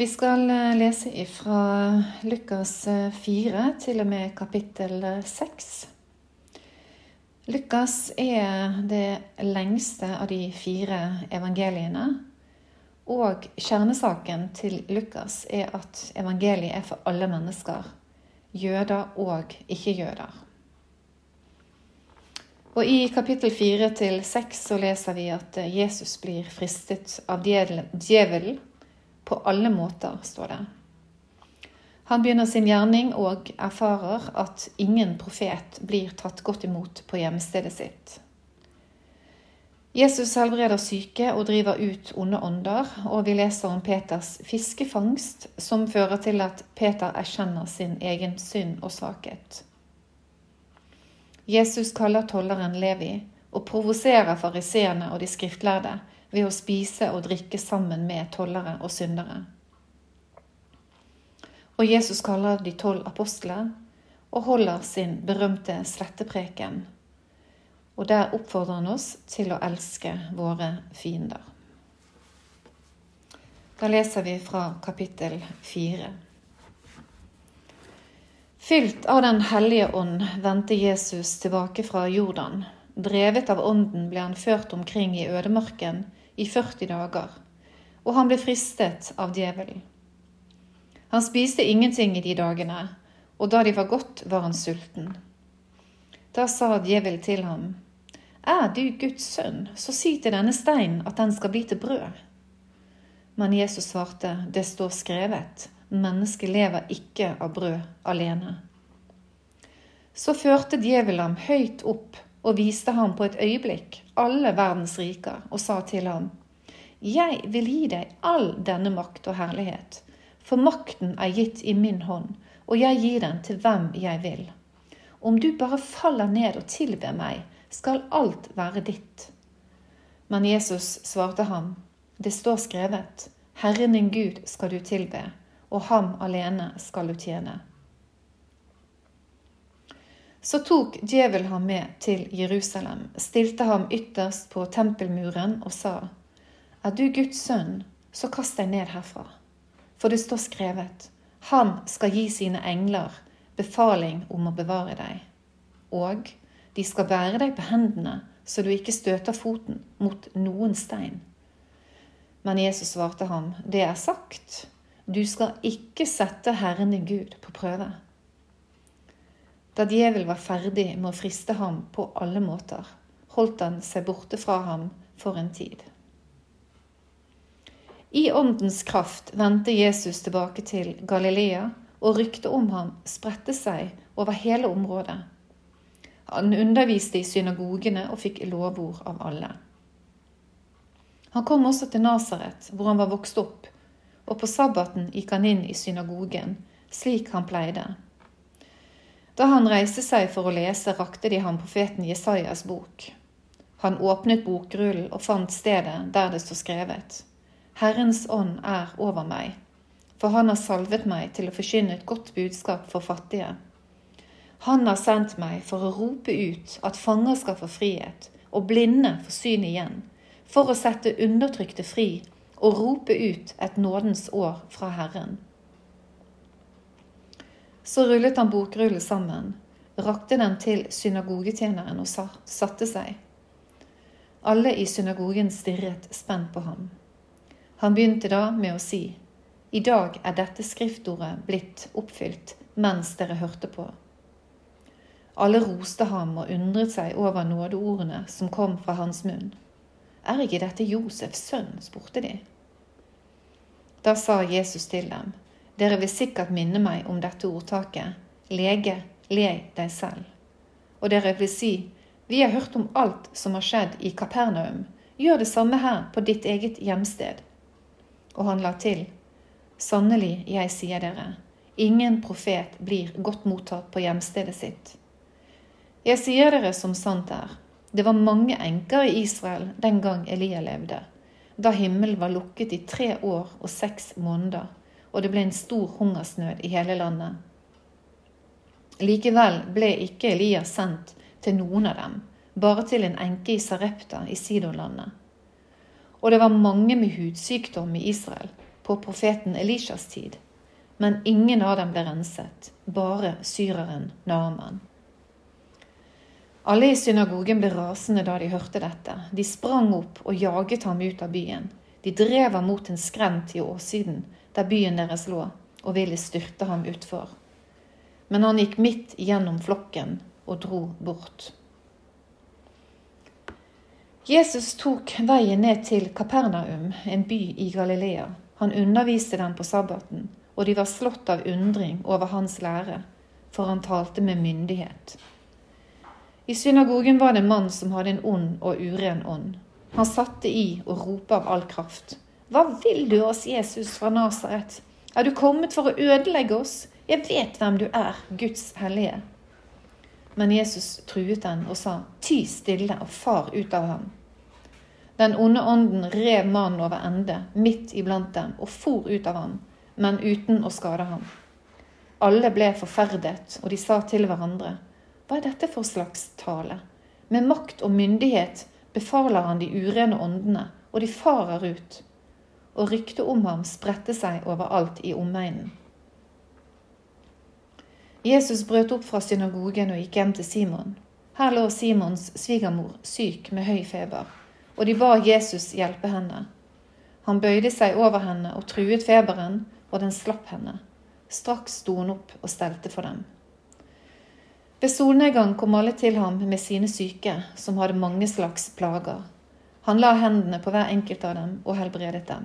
Vi skal eh, lese ifra Lukas 4 eh, til og med kapittel 6. Lukas er det lengste av de fire evangeliene. Og kjernesaken til Lukas er at evangeliet er for alle mennesker. Jøder og ikke-jøder. Og I kapittel 4 til 6 så leser vi at Jesus blir fristet av djevelen på alle måter, står det. Han begynner sin gjerning og erfarer at ingen profet blir tatt godt imot på hjemstedet sitt. Jesus helbreder syke og driver ut onde ånder, og vi leser om Peters fiskefangst, som fører til at Peter erkjenner sin egen synd og svakhet. Jesus kaller tolleren Levi og provoserer fariseerne og de skriftlærde ved å spise og drikke sammen med tollere og syndere. Og Jesus kaller de tolv apostler og holder sin berømte slettepreken. Og der oppfordrer han oss til å elske våre fiender. Da leser vi fra kapittel fire. Fylt av Den hellige ånd vendte Jesus tilbake fra Jordan. Drevet av ånden ble han ført omkring i ødemarken i 40 dager, og han ble fristet av djevelen. Han spiste ingenting i de dagene, og da de var gått, var han sulten. Da sa djevelen til ham, Er du Guds sønn, så si til denne steinen at den skal bli til brød. Men Jesus svarte, Det står skrevet, mennesket lever ikke av brød alene. Så førte djevelen ham høyt opp og viste ham på et øyeblikk alle verdens riker og sa til ham, Jeg vil gi deg all denne makt og herlighet, for makten er gitt i min hånd, og jeg gir den til hvem jeg vil. Om du bare faller ned og tilber meg, skal alt være ditt. Men Jesus svarte ham, det står skrevet, Herren din Gud skal du tilbe, og ham alene skal du tjene. Så tok djevel ham med til Jerusalem, stilte ham ytterst på tempelmuren og sa, Er du Guds sønn, så kast deg ned herfra. For det står skrevet, Han skal gi sine engler befaling om å bevare deg. Og de skal bære deg på hendene, så du ikke støter foten mot noen stein. Men Jesus svarte ham, Det er sagt, du skal ikke sette Herren din Gud på prøve. Da djevel var ferdig med å friste ham på alle måter, holdt han seg borte fra ham for en tid. I åndens kraft vendte Jesus tilbake til Galilea, og ryktet om ham spredte seg over hele området. Han underviste i synagogene og fikk lovord av alle. Han kom også til Nasaret, hvor han var vokst opp, og på sabbaten gikk han inn i synagogen, slik han pleide. Da han reiste seg for å lese, rakte de ham profeten Jesajas bok. Han åpnet bokrullen og fant stedet der det står skrevet. Herrens ånd er over meg, for han har salvet meg til å forkynne et godt budskap for fattige. Han har sendt meg for å rope ut at fanger skal få frihet, og blinde få syn igjen, for å sette undertrykte fri og rope ut et nådens år fra Herren. Så rullet han bokrullen sammen, rakte den til synagogetjeneren og satte seg. Alle i synagogen stirret spent på ham. Han begynte da med å si, I dag er dette skriftordet blitt oppfylt mens dere hørte på. Alle roste ham og undret seg over nådeordene som kom fra hans munn. Er ikke dette Josefs sønn? spurte de. Da sa Jesus til dem, dere vil sikkert minne meg om dette ordtaket Lege, le deg selv. Og dere vil si Vi har hørt om alt som har skjedd i Kapernaum. Gjør det samme her på ditt eget hjemsted. Og han la til Sannelig, jeg sier dere, ingen profet blir godt mottatt på hjemstedet sitt. Jeg sier dere som sant er, det var mange enker i Israel den gang Elia levde, da himmelen var lukket i tre år og seks måneder og det ble en stor hungersnød i hele landet. Likevel ble ikke Elias sendt til noen av dem, bare til en enke i Sarepta i Sidonlandet. Og det var mange med hudsykdom i Israel, på profeten Elishas tid, men ingen av dem ble renset, bare syreren Naaman. Alle i synagogen ble rasende da de hørte dette. De sprang opp og jaget ham ut av byen. De drev ham mot en skrent i åssiden, der byen deres lå, og ville styrte ham utfor. Men han gikk midt gjennom flokken og dro bort. Jesus tok veien ned til Kapernaum, en by i Galilea. Han underviste dem på sabbaten, og de var slått av undring over hans lære, for han talte med myndighet. I synagogen var det en mann som hadde en ond og uren ånd. Han satte i og ropte av all kraft. Hva vil du oss, Jesus fra Nasaret? Er du kommet for å ødelegge oss? Jeg vet hvem du er, Guds hellige. Men Jesus truet den og sa, Ty stille og far ut av ham. Den onde ånden rev mannen over ende, midt iblant dem, og for ut av ham, men uten å skade ham. Alle ble forferdet, og de sa til hverandre, Hva er dette for slags tale? Med makt og myndighet befaler han de urene åndene, og de farer ut. Og ryktet om ham spredte seg overalt i omegnen. Jesus brøt opp fra synagogen og gikk hjem til Simon. Her lå Simons svigermor syk med høy feber, og de ba Jesus hjelpe henne. Han bøyde seg over henne og truet feberen, og den slapp henne. Straks sto hun opp og stelte for dem. Ved solnedgang kom alle til ham med sine syke, som hadde mange slags plager. Han la hendene på hver enkelt av dem og helbredet dem.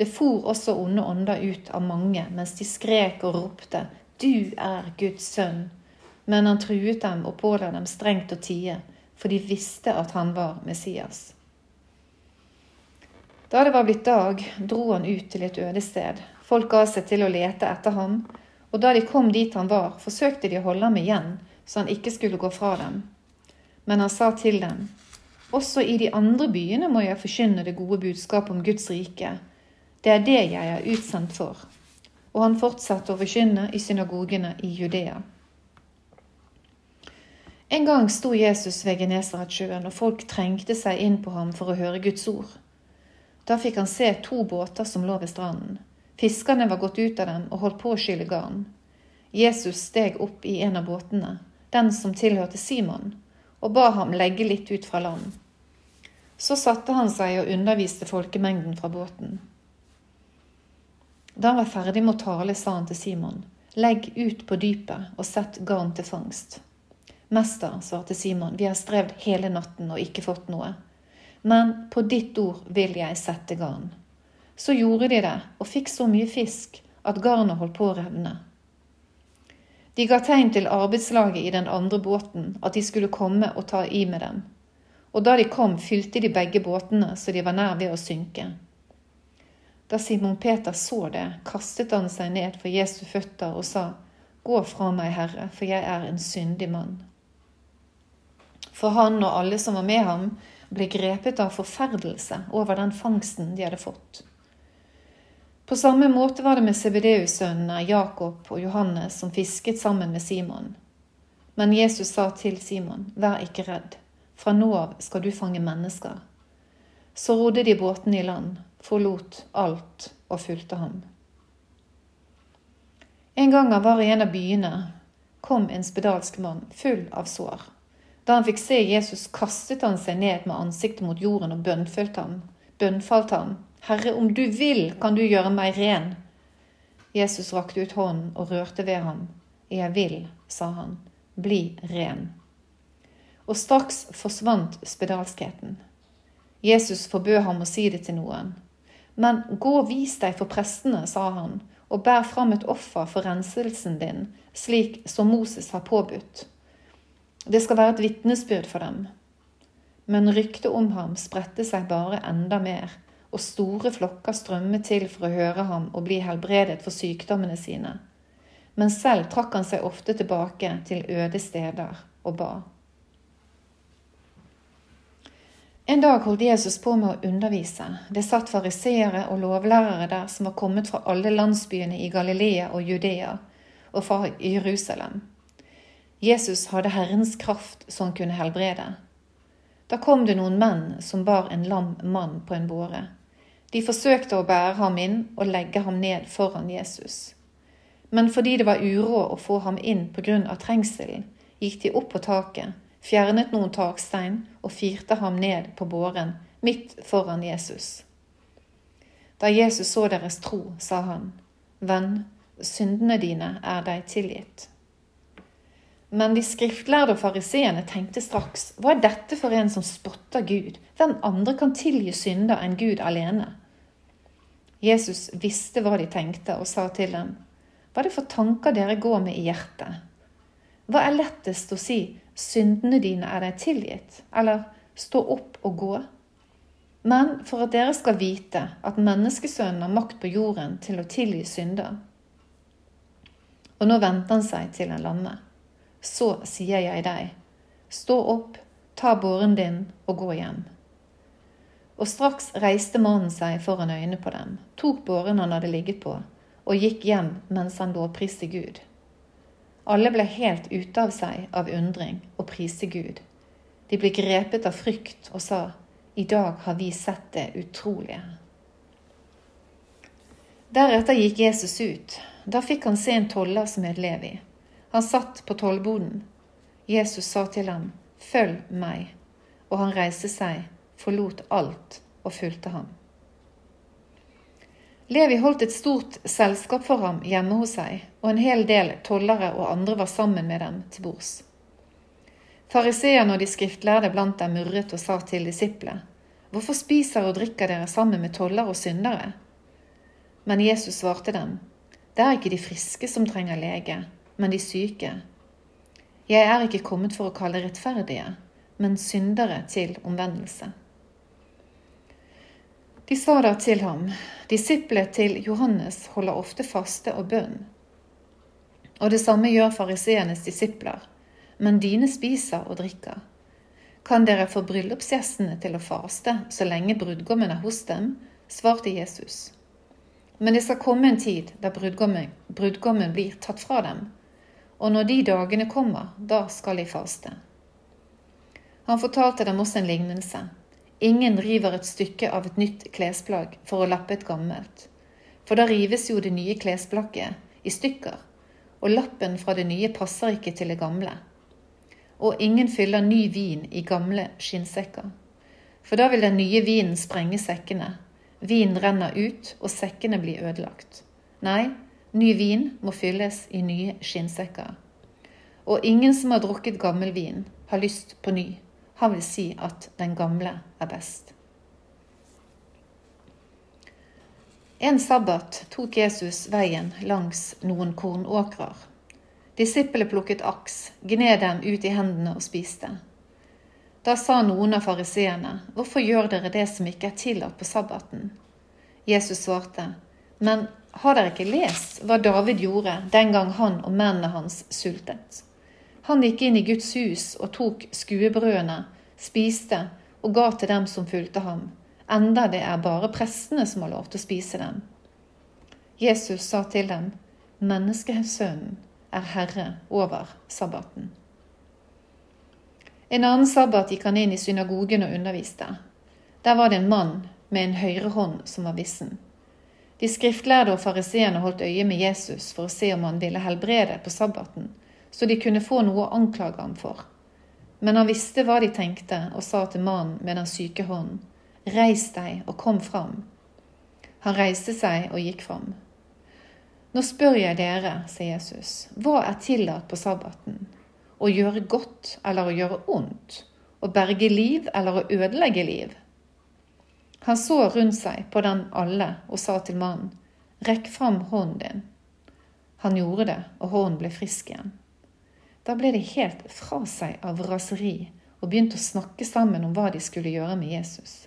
Det for også onde ånder ut av mange mens de skrek og ropte du er Guds sønn. Men han truet dem og påla dem strengt å tie, for de visste at han var Messias. Da det var blitt dag, dro han ut til et øde sted. Folk ga seg til å lete etter ham, og da de kom dit han var, forsøkte de å holde ham igjen, så han ikke skulle gå fra dem. Men han sa til dem, også i de andre byene må jeg forkynne det gode budskapet om Guds rike. Det er det jeg er utsendt for og han fortsatte å forkynne i synagogene i Judea. En gang sto Jesus ved Genesaretsjøen, og folk trengte seg inn på ham for å høre Guds ord. Da fikk han se to båter som lå ved stranden. Fiskerne var gått ut av dem og holdt på å skylle garn. Jesus steg opp i en av båtene, den som tilhørte Simon, og ba ham legge litt ut fra land. Så satte han seg og underviste folkemengden fra båten. Da han var ferdig med å tale, sa han til Simon, legg ut på dypet og sett garn til fangst. Mester, svarte Simon, vi har strevd hele natten og ikke fått noe. Men på ditt ord vil jeg sette garn. Så gjorde de det, og fikk så mye fisk at garnet holdt på å revne. De ga tegn til arbeidslaget i den andre båten at de skulle komme og ta i med dem. Og da de kom, fylte de begge båtene så de var nær ved å synke. Da Simon Peter så det, kastet han seg ned for Jesu føtter og sa, Gå fra meg, Herre, for jeg er en syndig mann. For han og alle som var med ham, ble grepet av forferdelse over den fangsten de hadde fått. På samme måte var det med Sebedeus-sønnene Jakob og Johannes som fisket sammen med Simon. Men Jesus sa til Simon, vær ikke redd, fra nå av skal du fange mennesker. Så rodde de båten i land, forlot alt og fulgte ham. En gang han var i en av byene, kom en spedalsk mann full av sår. Da han fikk se Jesus, kastet han seg ned med ansiktet mot jorden og bønnfalt ham. Bønnfalt ham. Herre, om du vil, kan du gjøre meg ren. Jesus rakte ut hånden og rørte ved ham. Jeg vil, sa han, bli ren. Og straks forsvant spedalskheten. Jesus forbød ham å si det til noen. Men gå og vis deg for prestene, sa han, og bær fram et offer for renselsen din, slik som Moses har påbudt. Det skal være et vitnesbyrd for dem. Men ryktet om ham spredte seg bare enda mer, og store flokker strømmet til for å høre ham og bli helbredet for sykdommene sine. Men selv trakk han seg ofte tilbake til øde steder og ba. En dag holdt Jesus på med å undervise. Det satt fariseere og lovlærere der som var kommet fra alle landsbyene i Galilea og Judea, og fra Jerusalem. Jesus hadde Herrens kraft så han kunne helbrede. Da kom det noen menn som bar en lam mann på en båre. De forsøkte å bære ham inn og legge ham ned foran Jesus. Men fordi det var uråd å få ham inn på grunn av trengselen, gikk de opp på taket, fjernet noen takstein og firte ham ned på båren midt foran Jesus. Da Jesus så deres tro, sa han, Venn, syndene dine er deg tilgitt. Men de skriftlærde og fariseerne tenkte straks, hva er dette for en som spotter Gud? Hvem andre kan tilgi synder enn Gud alene? Jesus visste hva de tenkte, og sa til dem, hva er det for tanker dere går med i hjertet? Hva er lettest å si, syndene dine er deg tilgitt, eller stå opp og gå? Men for at dere skal vite at menneskesønnen har makt på jorden til å tilgi synder. Og nå venter han seg til en lamme. Så sier jeg deg, stå opp, ta båren din og gå hjem. Og straks reiste mannen seg foran øynene på dem, tok båren han hadde ligget på, og gikk hjem mens han lovpriste Gud. Alle ble helt ute av seg av undring og priste Gud. De ble grepet av frykt og sa, I dag har vi sett det utrolige. Deretter gikk Jesus ut. Da fikk han se en toller som het Levi. Han satt på tollboden. Jesus sa til ham, Følg meg. Og han reiste seg, forlot alt og fulgte ham. Levi holdt et stort selskap for ham hjemme hos seg, og en hel del tollere og andre var sammen med dem til bords. Fariseerne og de skriftlærde blant dem murret og sa til disiplene, Hvorfor spiser og drikker dere sammen med tollere og syndere? Men Jesus svarte dem, Det er ikke de friske som trenger lege, men de syke. Jeg er ikke kommet for å kalle rettferdige, men syndere til omvendelse. De sa da til ham, disiplet til Johannes holder ofte faste og bønn. Og det samme gjør fariseernes disipler, men dine spiser og drikker. Kan dere få bryllupsgjestene til å faste så lenge brudgommen er hos dem? svarte Jesus. Men det skal komme en tid da brudgommen, brudgommen blir tatt fra dem, og når de dagene kommer, da skal de faste. Han fortalte dem også en lignelse. Ingen river et stykke av et nytt klesplagg for å lappe et gammelt. For da rives jo det nye klesplagget i stykker, og lappen fra det nye passer ikke til det gamle. Og ingen fyller ny vin i gamle skinnsekker. For da vil den nye vinen sprenge sekkene. Vinen renner ut, og sekkene blir ødelagt. Nei, ny vin må fylles i nye skinnsekker. Og ingen som har drukket gammel vin, har lyst på ny. Han vil si at den gamle er best. En sabbat tok Jesus veien langs noen kornåkrer. Disiplene plukket aks, gned dem ut i hendene og spiste. Da sa noen av fariseerne, hvorfor gjør dere det som ikke er tillatt på sabbaten? Jesus svarte, men har dere ikke lest hva David gjorde den gang han og mennene hans sultet? Han gikk inn i Guds hus og tok skuebrødene, spiste og ga til dem som fulgte ham, enda det er bare prestene som har lov til å spise dem. Jesus sa til dem, Menneskesønnen er herre over sabbaten. En annen sabbat gikk han inn i synagogen og underviste. Der var det en mann med en høyre hånd som var vissen. De skriftlærde og fariseerne holdt øye med Jesus for å se om han ville helbrede på sabbaten, så de kunne få noe å anklage ham for. Men han visste hva de tenkte, og sa til mannen med den syke hånden, Reis deg og kom fram. Han reiste seg og gikk fram. Nå spør jeg dere, sier Jesus, hva er tillatt på sabbaten? Å gjøre godt eller å gjøre ondt? Å berge liv eller å ødelegge liv? Han så rundt seg på den alle og sa til mannen, Rekk fram hånden din. Han gjorde det, og hånden ble frisk igjen. Da ble de helt fra seg av raseri og begynte å snakke sammen om hva de skulle gjøre med Jesus.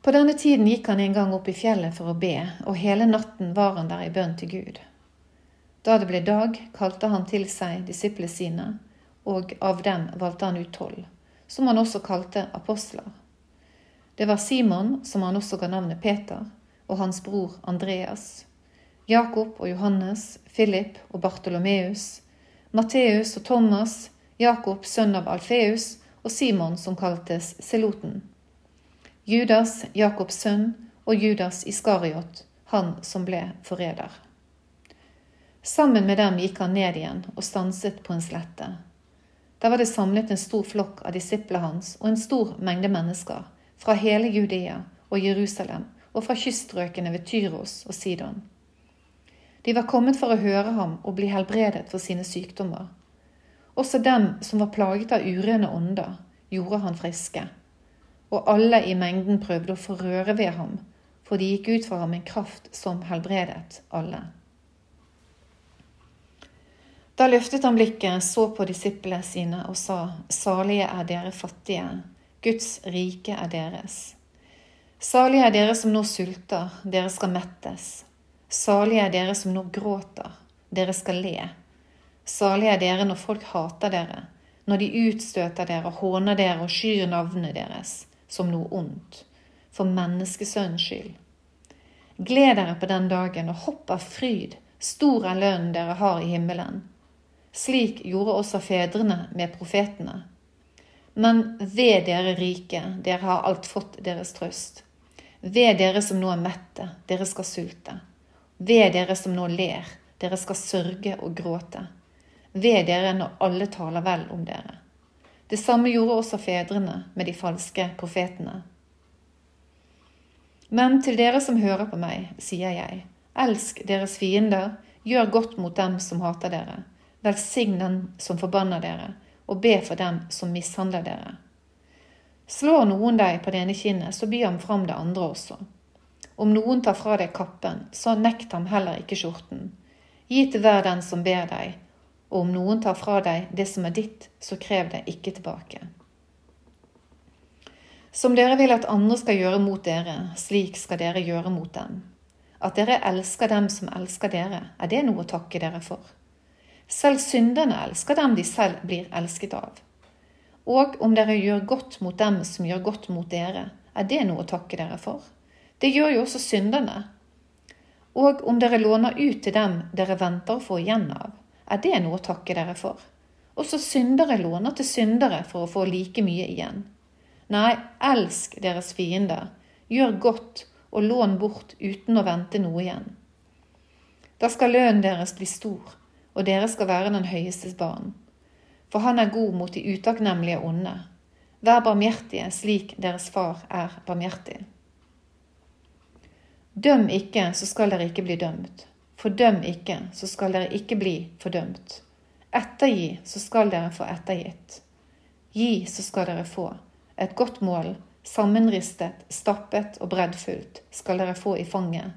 På denne tiden gikk han en gang opp i fjellet for å be, og hele natten var han der i bønn til Gud. Da det ble dag, kalte han til seg disiplene sine, og av dem valgte han ut tolv, som han også kalte apostler. Det var Simon, som han også ga navnet Peter, og hans bror Andreas, Jakob og Johannes, Philip og Bartolomeus, Matteus og Thomas, Jakob sønn av Alfeus og Simon som kaltes Seloten. Judas, Jakobs sønn, og Judas Iskariot, han som ble forræder. Sammen med dem gikk han ned igjen og stanset på en slette. Der var det samlet en stor flokk av disiplene hans og en stor mengde mennesker fra hele Judea og Jerusalem og fra kyststrøkene ved Tyros og Sidon. De var kommet for å høre ham og bli helbredet for sine sykdommer. Også dem som var plaget av urene ånder, gjorde han friske. Og alle i mengden prøvde å få røre ved ham, for de gikk ut fra ham en kraft som helbredet alle. Da løftet han blikket, så på disiplene sine og sa, Salige er dere fattige, Guds rike er deres. Salige er dere som nå sulter, dere skal mettes. Salige er dere som nå gråter, dere skal le. Salige er dere når folk hater dere, når de utstøter dere, håner dere og skyr navnet deres som noe ondt, for menneskesønnens skyld. Gled dere på den dagen og hopp av fryd, stor er lønnen dere har i himmelen slik gjorde også fedrene med profetene. Men ved dere rike, dere har alt fått deres trøst. Ved dere som nå er mette, dere skal sulte. Ved dere som nå ler, dere skal sørge og gråte. Ved dere når alle taler vel om dere. Det samme gjorde også fedrene med de falske profetene. Men til dere som hører på meg, sier jeg, elsk deres fiender, gjør godt mot dem som hater dere. Velsign den som forbanner dere, og be for dem som mishandler dere. Slår noen deg på det ene kinnet, så by ham fram det andre også. Om noen tar fra deg kappen, så nekt ham heller ikke skjorten. Gi til hver den som ber deg, og om noen tar fra deg det som er ditt, så krev det ikke tilbake. Som dere vil at andre skal gjøre mot dere, slik skal dere gjøre mot dem. At dere elsker dem som elsker dere, er det noe å takke dere for. Selv synderne elsker dem de selv blir elsket av. Og om dere gjør godt mot dem som gjør godt mot dere, er det noe å takke dere for? Det gjør jo også synderne. Og om dere låner ut til dem dere venter å få igjen av, er det noe å takke dere for? Også syndere låner til syndere for å få like mye igjen. Nei, elsk deres fiender, gjør godt og lån bort uten å vente noe igjen. Da skal lønnen deres bli stor, og dere skal være den høyestes barn. For han er god mot de utakknemlige onde. Vær barmhjertige slik deres far er barmhjertig. Døm ikke, så skal dere ikke bli dømt. Fordøm ikke, så skal dere ikke bli fordømt. Ettergi, så skal dere få ettergitt. Gi, så skal dere få. Et godt mål, sammenristet, stappet og breddfullt, skal dere få i fanget.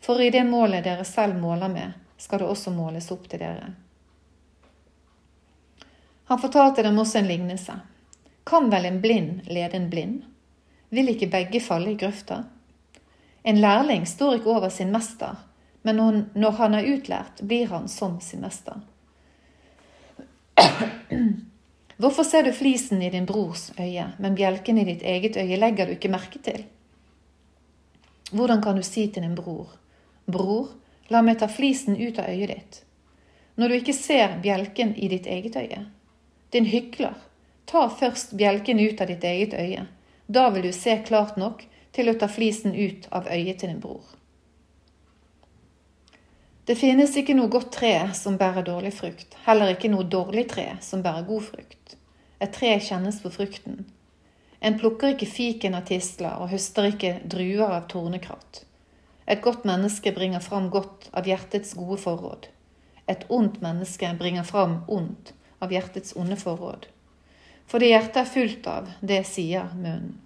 For i det målet dere selv måler med, skal det også måles opp til dere. Han fortalte dem også en lignelse. Kan vel en blind lede en blind? Vil ikke begge falle i grøfta? En lærling står ikke over sin mester, men når han er utlært, blir han som sin mester. Hvorfor ser du flisen i din brors øye, men bjelken i ditt eget øye legger du ikke merke til? Hvordan kan du si til din bror, Bror, La meg ta flisen ut av øyet ditt. Når du ikke ser bjelken i ditt eget øye. Din hykler, ta først bjelken ut av ditt eget øye. Da vil du se klart nok til å ta flisen ut av øyet til din bror. Det finnes ikke noe godt tre som bærer dårlig frukt, heller ikke noe dårlig tre som bærer god frukt. Et tre kjennes på frukten. En plukker ikke fiken av tistler og høster ikke druer av tornekratt. Et godt menneske bringer fram godt av hjertets gode forråd. Et ondt menneske bringer fram ondt av hjertets onde forråd. For det hjertet er fullt av, det sier munnen.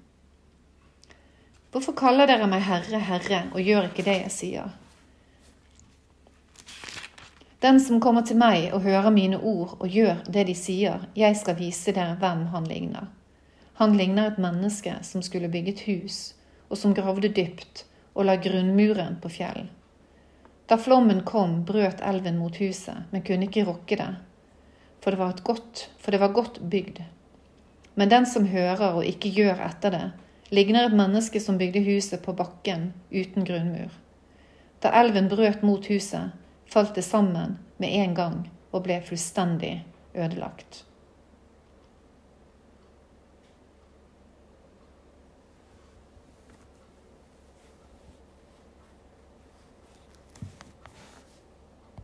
Hvorfor kaller dere meg Herre, Herre, og gjør ikke det jeg sier? Den som kommer til meg og hører mine ord og gjør det de sier, jeg skal vise dere hvem han ligner. Han ligner et menneske som skulle bygge et hus, og som gravde dypt og la grunnmuren på fjell. Da flommen kom, brøt elven mot huset, men kunne ikke rokke det, for det var, godt, for det var godt bygd. Men den som hører og ikke gjør etter det, ligner et menneske som bygde huset på bakken uten grunnmur. Da elven brøt mot huset, falt det sammen med en gang og ble fullstendig ødelagt.